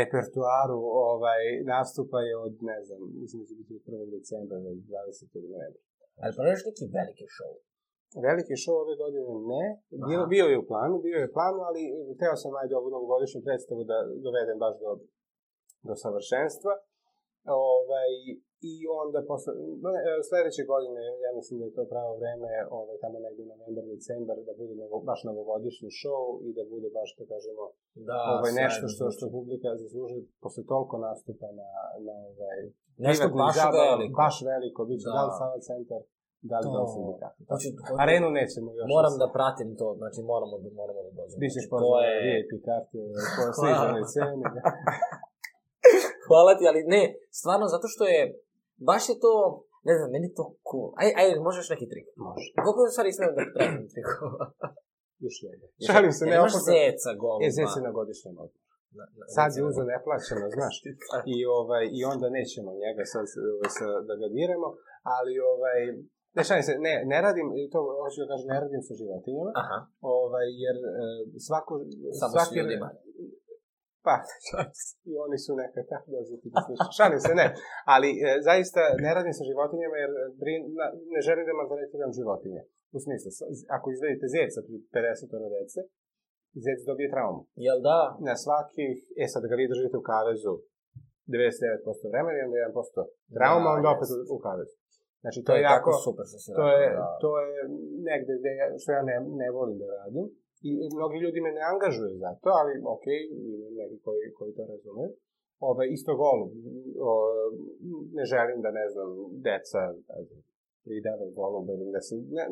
repertuaru ovaj, nastupa je od, ne znam, mislim da je bilo 1. decembra do 20. novembra. Ali planiraš neki veliki show? Veliki show ove godine ne. Bio, bio je u planu, bio je u planu, ali hteo sam ajde ovu novogodišnju predstavu da dovedem baš do, do savršenstva. Ovaj, i onda posle, e, sledeće godine, ja mislim da je to pravo vreme, ovaj, tamo negde novembar, decembar, da bude novo, baš novogodišnji show i da bude baš, da kažemo, da, ovaj, nešto što, što publika zaslužuje posle toliko nastupa na, na ovaj, nešto baš zabave, veliko. Baš veliko, bit će da. da li da. Sava centar, da li to... dom sindikata. Znači, Arenu nećemo još. Moram da, da pratim to, znači moramo da, moramo da dođemo. Bićeš znači, pozvan je... VIP karte, to je sližane cene. Hvala ti, ali ne, stvarno, zato što je baš je to, ne znam, meni to cool. Aj, aj, možeš neki trik? Može. Koliko u stvari smijem da pravim da trikova? Još jedan. Šalim se, ne, opet... zeca goluma. E, zec na godišnjem odmoru. Na, na, sad je uzo neplaćeno, znaš, da. i, ovaj, i onda nećemo njega sad ovaj, sa, da ga diramo, ali ovaj, ne, šalim se, ne, ne radim, to hoću da kažem, ne radim sa životinjama, Aha. Ovaj, jer e, svako, Samo svaki, s ljudima. Pa, i oni su neka tako dođuti da smišljaju. Šalim se, ne. Ali e, zaista ne radim sa životinjama jer brin, na, ne želim da maltretiram životinje. U smislu, ako izvedite zeca pri 50 ono dece, zec dobije traumu. Jel da? Na svakih, e sad ga vi držite u kavezu 99% vremena i onda 1% trauma, da, onda opet yes. u kavezu. Znači, to, to je, je jako... super što se To je, da. to je negde gde ja, što ja ne, ne volim da radim i mnogi ljudi me ne angažuju za to, ali ok, ima neki koji, koji to razume. Ove, ovaj, isto golub, o, ne želim da, ne znam, deca pridave golub, ili da se, ne,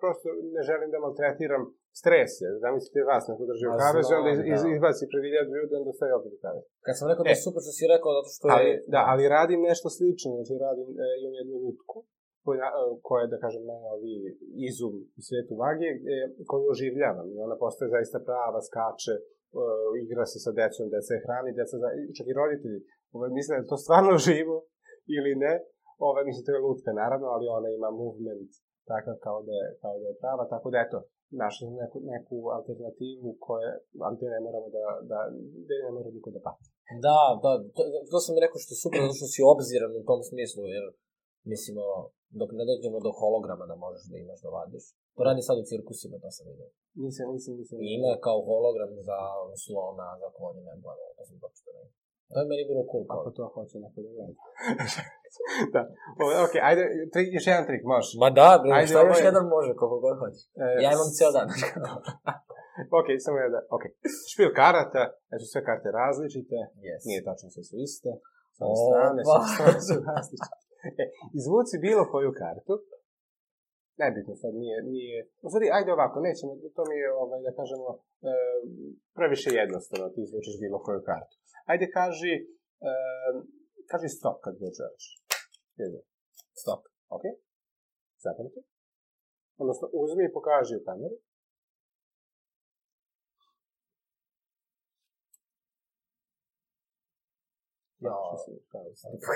prosto ne želim da maltretiram stres je. Zamislite vas, neko drži u kavezu, onda iz, da. iz, izbaci pred iljadu ljudi, onda staje opet u kavezu. Kad sam rekao da e, da je super što si rekao, zato što je... da, ali radim nešto slično, znači radim, e, imam jednu lutku, koja, e, koja je, da kažem, najnoviji izum u svetu magije, koji oživljava. i ona postaje zaista prava, skače, e, igra se sa decom, deca je hrani, deca, za, čak i roditelji, ove, ovaj, misle da to stvarno živo ili ne, ove, ovaj, mislim, to je lutka, naravno, ali ona ima movement takav kao da je, kao da je prava, tako da, eto, našli smo neku, neku alternativu koje, ali ne moramo da, da, da ne mora niko da pati. Da, da, to, to sam rekao što je super, zato što si obziran u tom smislu, jer, mislim, ono, dok ne dođemo do holograma da možeš da imaš da vadiš. To radi sad u cirkusima, to sam vidio. Nisam, nisam, nisam. I ima kao hologram za slona, za konje, ne znam, to sam pročito ne. To je meni bilo cool. Ako to hoće neko da gleda. da. ok, ajde, tri, još jedan trik, možeš. Ma da, bre, ajde, šta još ovaj- jedan može, kako god hoće. E, ja imam ceo dan. ok, samo jedan. Da. Ok. Špil karata, znači sve karte različite. Yes. Nije tačno sve su iste. Sa strane, sa strane su različite. Izvuci bilo koju kartu. Nebitno sad, nije... nije... U ajde ovako, nećemo, to mi je, ovaj, da kažemo, e, previše jednostavno, da ti izvučeš bilo koju kartu. Ajde, kaži, e, kaži stop kad god želiš. Stop, ok? Zapamti. Odnosno, uzmi i pokaži u kameru. Ja, no,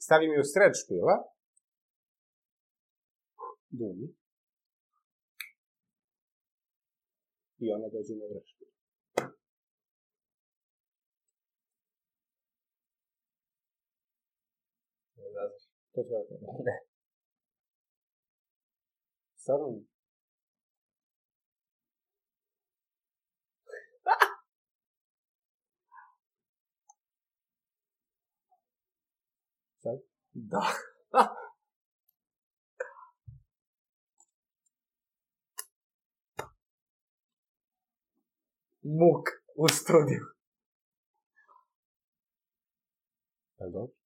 Stavim ju u sred špila. Duni. I ona dođe na vrh špila. To treba da ne. Stvarno Da. Muk u studiju. Jel dobro?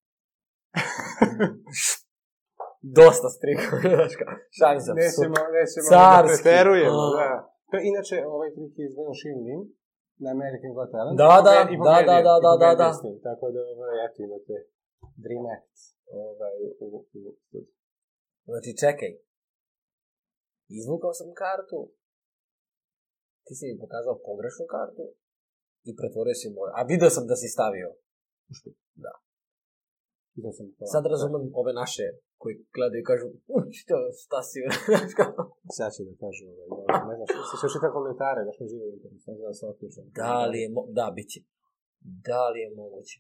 Dosta strikao, znaš kao, šalim se. Nećemo, nećemo da preterujemo, da. To je inače, ovaj trik je izgledao Shin na American Got Talent. Da, da, da, da, da, da, da, da, da. Tako da, ovaj, eto, imate Dream Act ovaj, u, u studiju. Znači, čekaj. Izvukao sam kartu, ti si mi pokazao pogrešnu kartu i pretvorio si moju. A video sam da si stavio. U Da. da sam to, Sad razumem da. ove naše koji gledaju i kažu što, šta si Sad ću da kažu, ovaj, da, ne znam, se sve čita komentare, da smo živi u internetu, ne znam da sam Da li je, mo- da, bit će. Da li je moguće?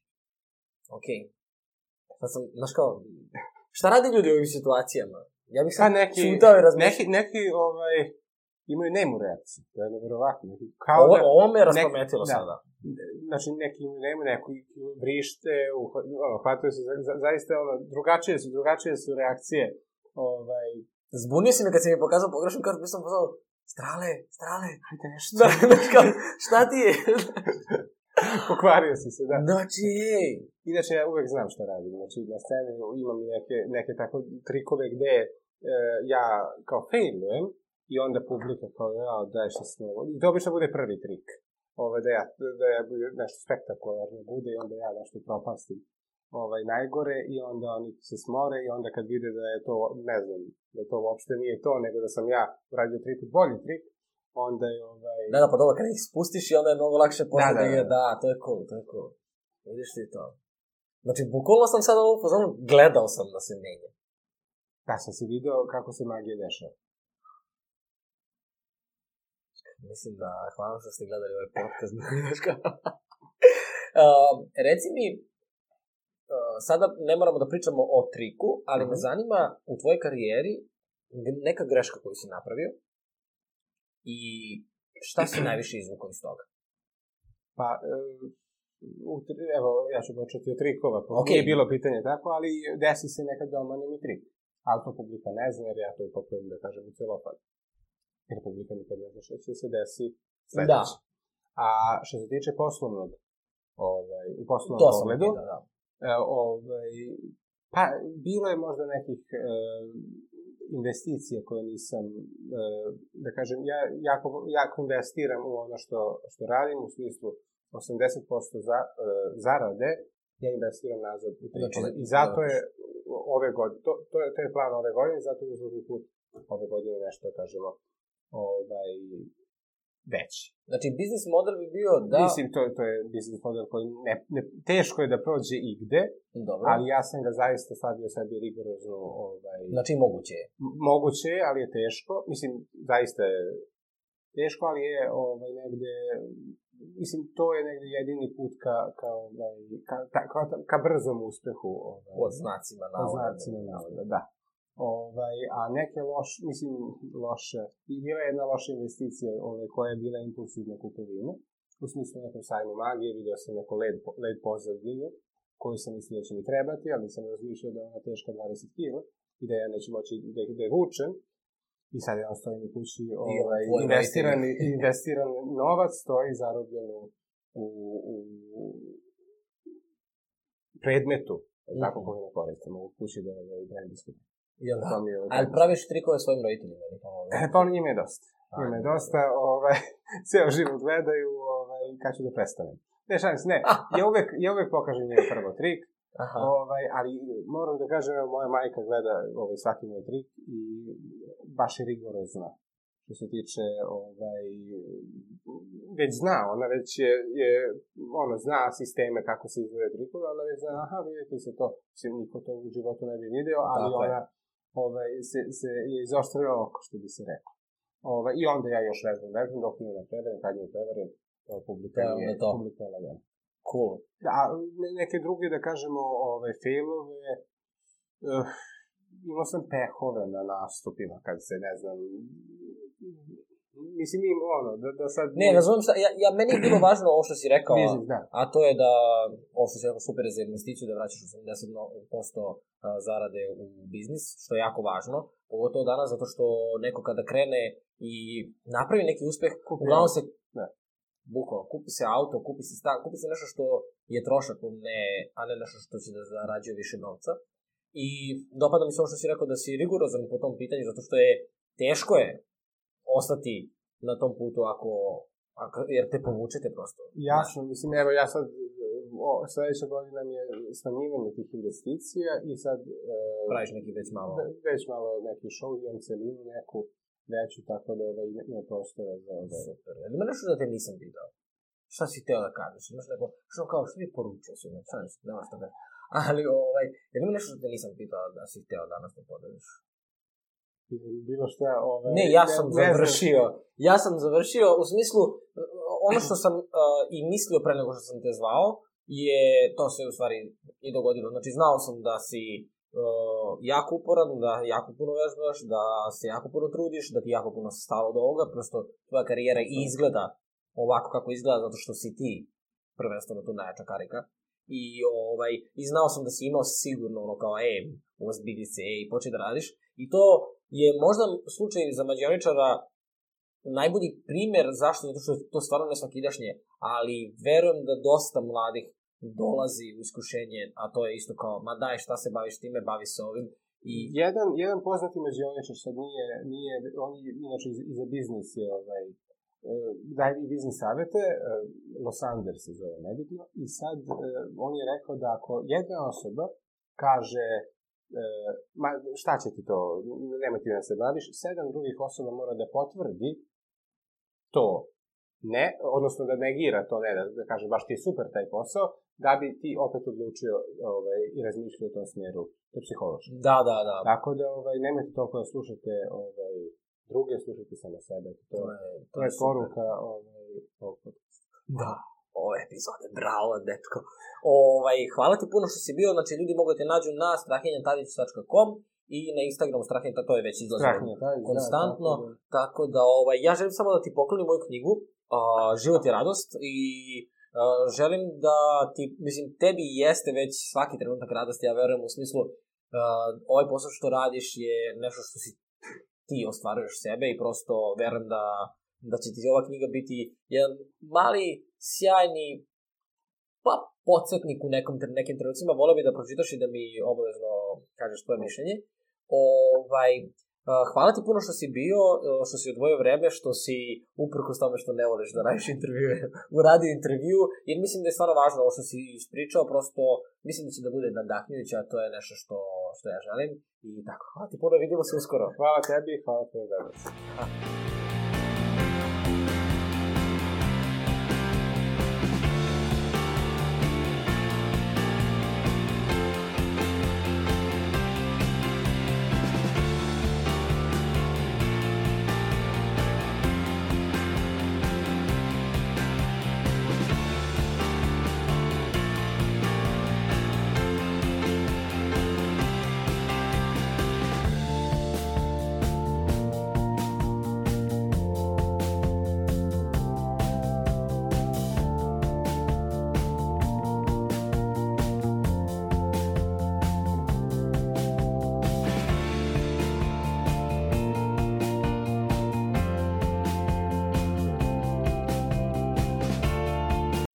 Okej, okay. Pa sam, znaš kao, šta rade ljudi u ovim situacijama? Ja bih sad A pa neki, čutao i razmišljao. Neki, neki, ovaj, imaju nemu reakciju, to je nevjerovatno. Kao ovo, da, ovo me raspametilo da, sada. Znači, neki imaju nemu, neki vrište, hvataju se, za, za, zaista, ono, drugačije su, drugačije su reakcije. Ovaj... Zbunio si me kad si mi pokazao pogrešnu kartu, mislim, pozvao, strale, strale, hajde nešto. Da, da, kao, šta ti je? Pokvario si se, da. Znači, ej. Inače, ja uvek znam šta radim. Znači, na sceni imam neke, neke tako trikove gde e, ja kao failujem i onda publika kao, ja, daj šta se ovo. I to obično da bude prvi trik. Ove, da ja, da ja nešto spektakularno bude i onda ja nešto propastim ovaj, najgore i onda oni se smore i onda kad vide da je to, ne znam, da to uopšte nije to, nego da sam ja uradio trik, bolji trik, onda je ovaj... Da, da, pa dobro, kada ih spustiš i onda je mnogo lakše posle da, da, da, da, to je cool, to je cool. Vidiš ti to. Znači, bukvalno sam sad ovo pozvano, gledao sam da se menja. Da, sam si video kako se magija dešava. Mislim da, hvala što ste gledali ovaj podcast. uh, reci mi, uh, sada ne moramo da pričamo o triku, ali mm -hmm. me zanima u tvojoj karijeri neka greška koju si napravio, I šta si najviše izvukao iz toga? Pa, e, evo, ja ću početi od trikova, pa okay. nije bilo pitanje tako, ali desi se nekad da omanim i trik. Ali to publika ne zna, jer ja to upakujem da kažem u celopad. Jer publika nikad ne zna što će se desi sledeće. Da. A što se tiče poslovnog, ovaj, u poslovnom to pogledu, da, da. E, ovaj, pa bilo je možda nekih e, investicije koje nisam, e, da kažem, ja jako, jako investiram u ono što, što radim, u smislu 80% za, e, zarade, ja investiram nazad. Znači, I zato da. je ove godine, to, to, je, to je plan ove godine, zato je uzvodni put ove godine nešto, da kažemo, ovaj, veći. Znači, biznis model bi bio da... Mislim, to, to je biznis model koji ne, ne, teško je da prođe igde, Dobro. ali ja sam ga zaista stavio sebi rigorozno... Ovaj, znači, moguće je. Moguće je, ali je teško. Mislim, zaista je teško, ali je ovaj, negde... Mislim, to je negde jedini put ka, ka, ovaj, ka, ka, ka, ka brzom uspehu. Ovaj, pod znacima navoda. Od znacima da. navoda, da. Ovaj, a neke loš, mislim, loše, i bila je jedna loša investicija ovaj, koja je bila impulsivna kupovina, u smislu nekom sajmu magije, video sam neko led, led pozadinu, koju sam mislio da će mi trebati, ali sam razmišljao da je ona teška 20 kg i da ja neću moći da, da je vučem, i sad ja stojim u kući, ovaj, investiran, investiran novac stoji zarobljen u, u, u predmetu, mm -hmm. tako koju ne koristimo, u kući da je brendijski. Jel da? Mi je Ali praviš trikove svojim roditeljima? E, pa njima je dosta. Njima je dosta, ovaj, cijel život gledaju, ovaj, kad ću da prestanem. Ne, šans, ne, ja uvek, ja uvek pokažem njemu prvo trik, Aha. Ovaj, ali moram da kažem, evo, moja majka gleda ovaj, svaki moj trik i baš je rigorozna što se tiče, ovaj, već zna, ona već je, je ono, zna sisteme kako se izgleda trikove, ona već zna, aha, vidite se to, mislim, niko to u životu ne bi video, ali Tako ona, ovaj, se, se je izostavio oko, što bi se rekao. Ovaj, I onda ja još vežbam, vežbam, dok imam na prevere, kad imam prevere, publika je, je publika je lagana. Da? Cool. Da, neke druge, da kažemo, ove, failove, uh, eh, imao sam pehove na nastupima, kad se, ne znam, mislim, im, ono, da, da sad... Ne, razumijem šta, ja, ja, meni je bilo važno ovo što si rekao, Biznis, da. a to je da, ovo što si rekao, super je za investiciju, da vraćaš 80% zarade u biznis, što je jako važno, ovo to danas, zato što neko kada krene i napravi neki uspeh, Kupi, uglavnom se, ne. Da. bukvalno, kupi se auto, kupi se stan, kupi se nešto što je trošak, ne, a ne nešto što će da zarađuje više novca. I dopada mi se ovo što si rekao da si rigorozan po tom pitanju, zato što je teško je ostati na tom putu ako, ako jer te povučete prosto. Jasno, mislim, evo ja sad o, sledeća godina mi je smanjivanje tih investicija i sad... E, Praviš neki već malo... već malo neki show, imam celinu neku veću, tako da ovaj, ima prostora za... Ovaj. Super. Ali ima nešto da te nisam video. Šta si teo da kažeš? Imaš neko, što kao, što mi poručio si, znači, šta nemaš da... Ali, ovaj, jel ne, nešto da te nisam pitao da si teo danas da podeliš? bilo šta... Ove, ne, ja sam ne, završio. Ja sam završio u smislu, ono što sam uh, i mislio pre nego što sam te zvao, je, to se u stvari i dogodilo. Znači, znao sam da si uh, jako uporan, da jako puno vežbaš, da se jako puno trudiš, da ti jako puno se stalo do ovoga, prosto tvoja karijera i da. izgleda ovako kako izgleda, zato što si ti prvenstveno tu najjača karika. I, ovaj, I znao sam da si imao sigurno ono kao, e, ozbilji se, e, i početi da radiš. I to je možda slučaj za mađioničara najbolji primer zašto, zato što to stvarno ne nesvakidašnje, ali verujem da dosta mladih dolazi u iskušenje, a to je isto kao, ma daj, šta se baviš time, bavi se ovim. I... Jedan, jedan poznati mađioničar, sad nije, nije, on je inače i za biznis je ovaj, e, daje i biznis savete, e, Los Ander se zove, nebitno, i sad e, on je rekao da ako jedna osoba kaže E, ma, šta će ti to, nema ti da se baviš, sedam drugih osoba mora da potvrdi to ne, odnosno da negira to ne, da, da kaže baš ti je super taj posao, da bi ti opet odlučio ovaj, i razmišljao u tom smeru, to je psihološki. Da, da, da. Tako da ovaj, nemojte toliko da slušate ovaj, druge, slušajte samo sebe. To, to je, to je super. poruka ovaj, ovog podcasta. Da ove epizode, bravo, detko. Ovaj, hvala ti puno što si bio, znači ljudi mogu da te nađu na strahinjatadić.com i na Instagramu strahinja, to je već izlazilo da, konstantno, da, da, da. tako da ovaj, ja želim samo da ti poklonim moju knjigu, a, Život je radost i a, želim da ti, mislim, tebi jeste već svaki trenutak radosti, ja verujem u smislu, a, ovaj posao što radiš je nešto što si ti ostvaruješ sebe i prosto verujem da da će ti ova knjiga biti jedan mali sjajni pa podsjetnik u nekom, nekim trenucima, volio bi da pročitaš i da mi obavezno kažeš tvoje mišljenje. Ovaj, hvala ti puno što si bio, što si odvojio vreme, što si uprkos tome što ne voleš da radiš intervjue, uradio intervju, jer mislim da je stvarno važno ovo što si ispričao, prosto mislim da će da bude nadahnjujuće, a to je nešto što, što ja želim. I tako, hvala ti puno, vidimo se uskoro. Hvala tebi, hvala tebi. Hvala.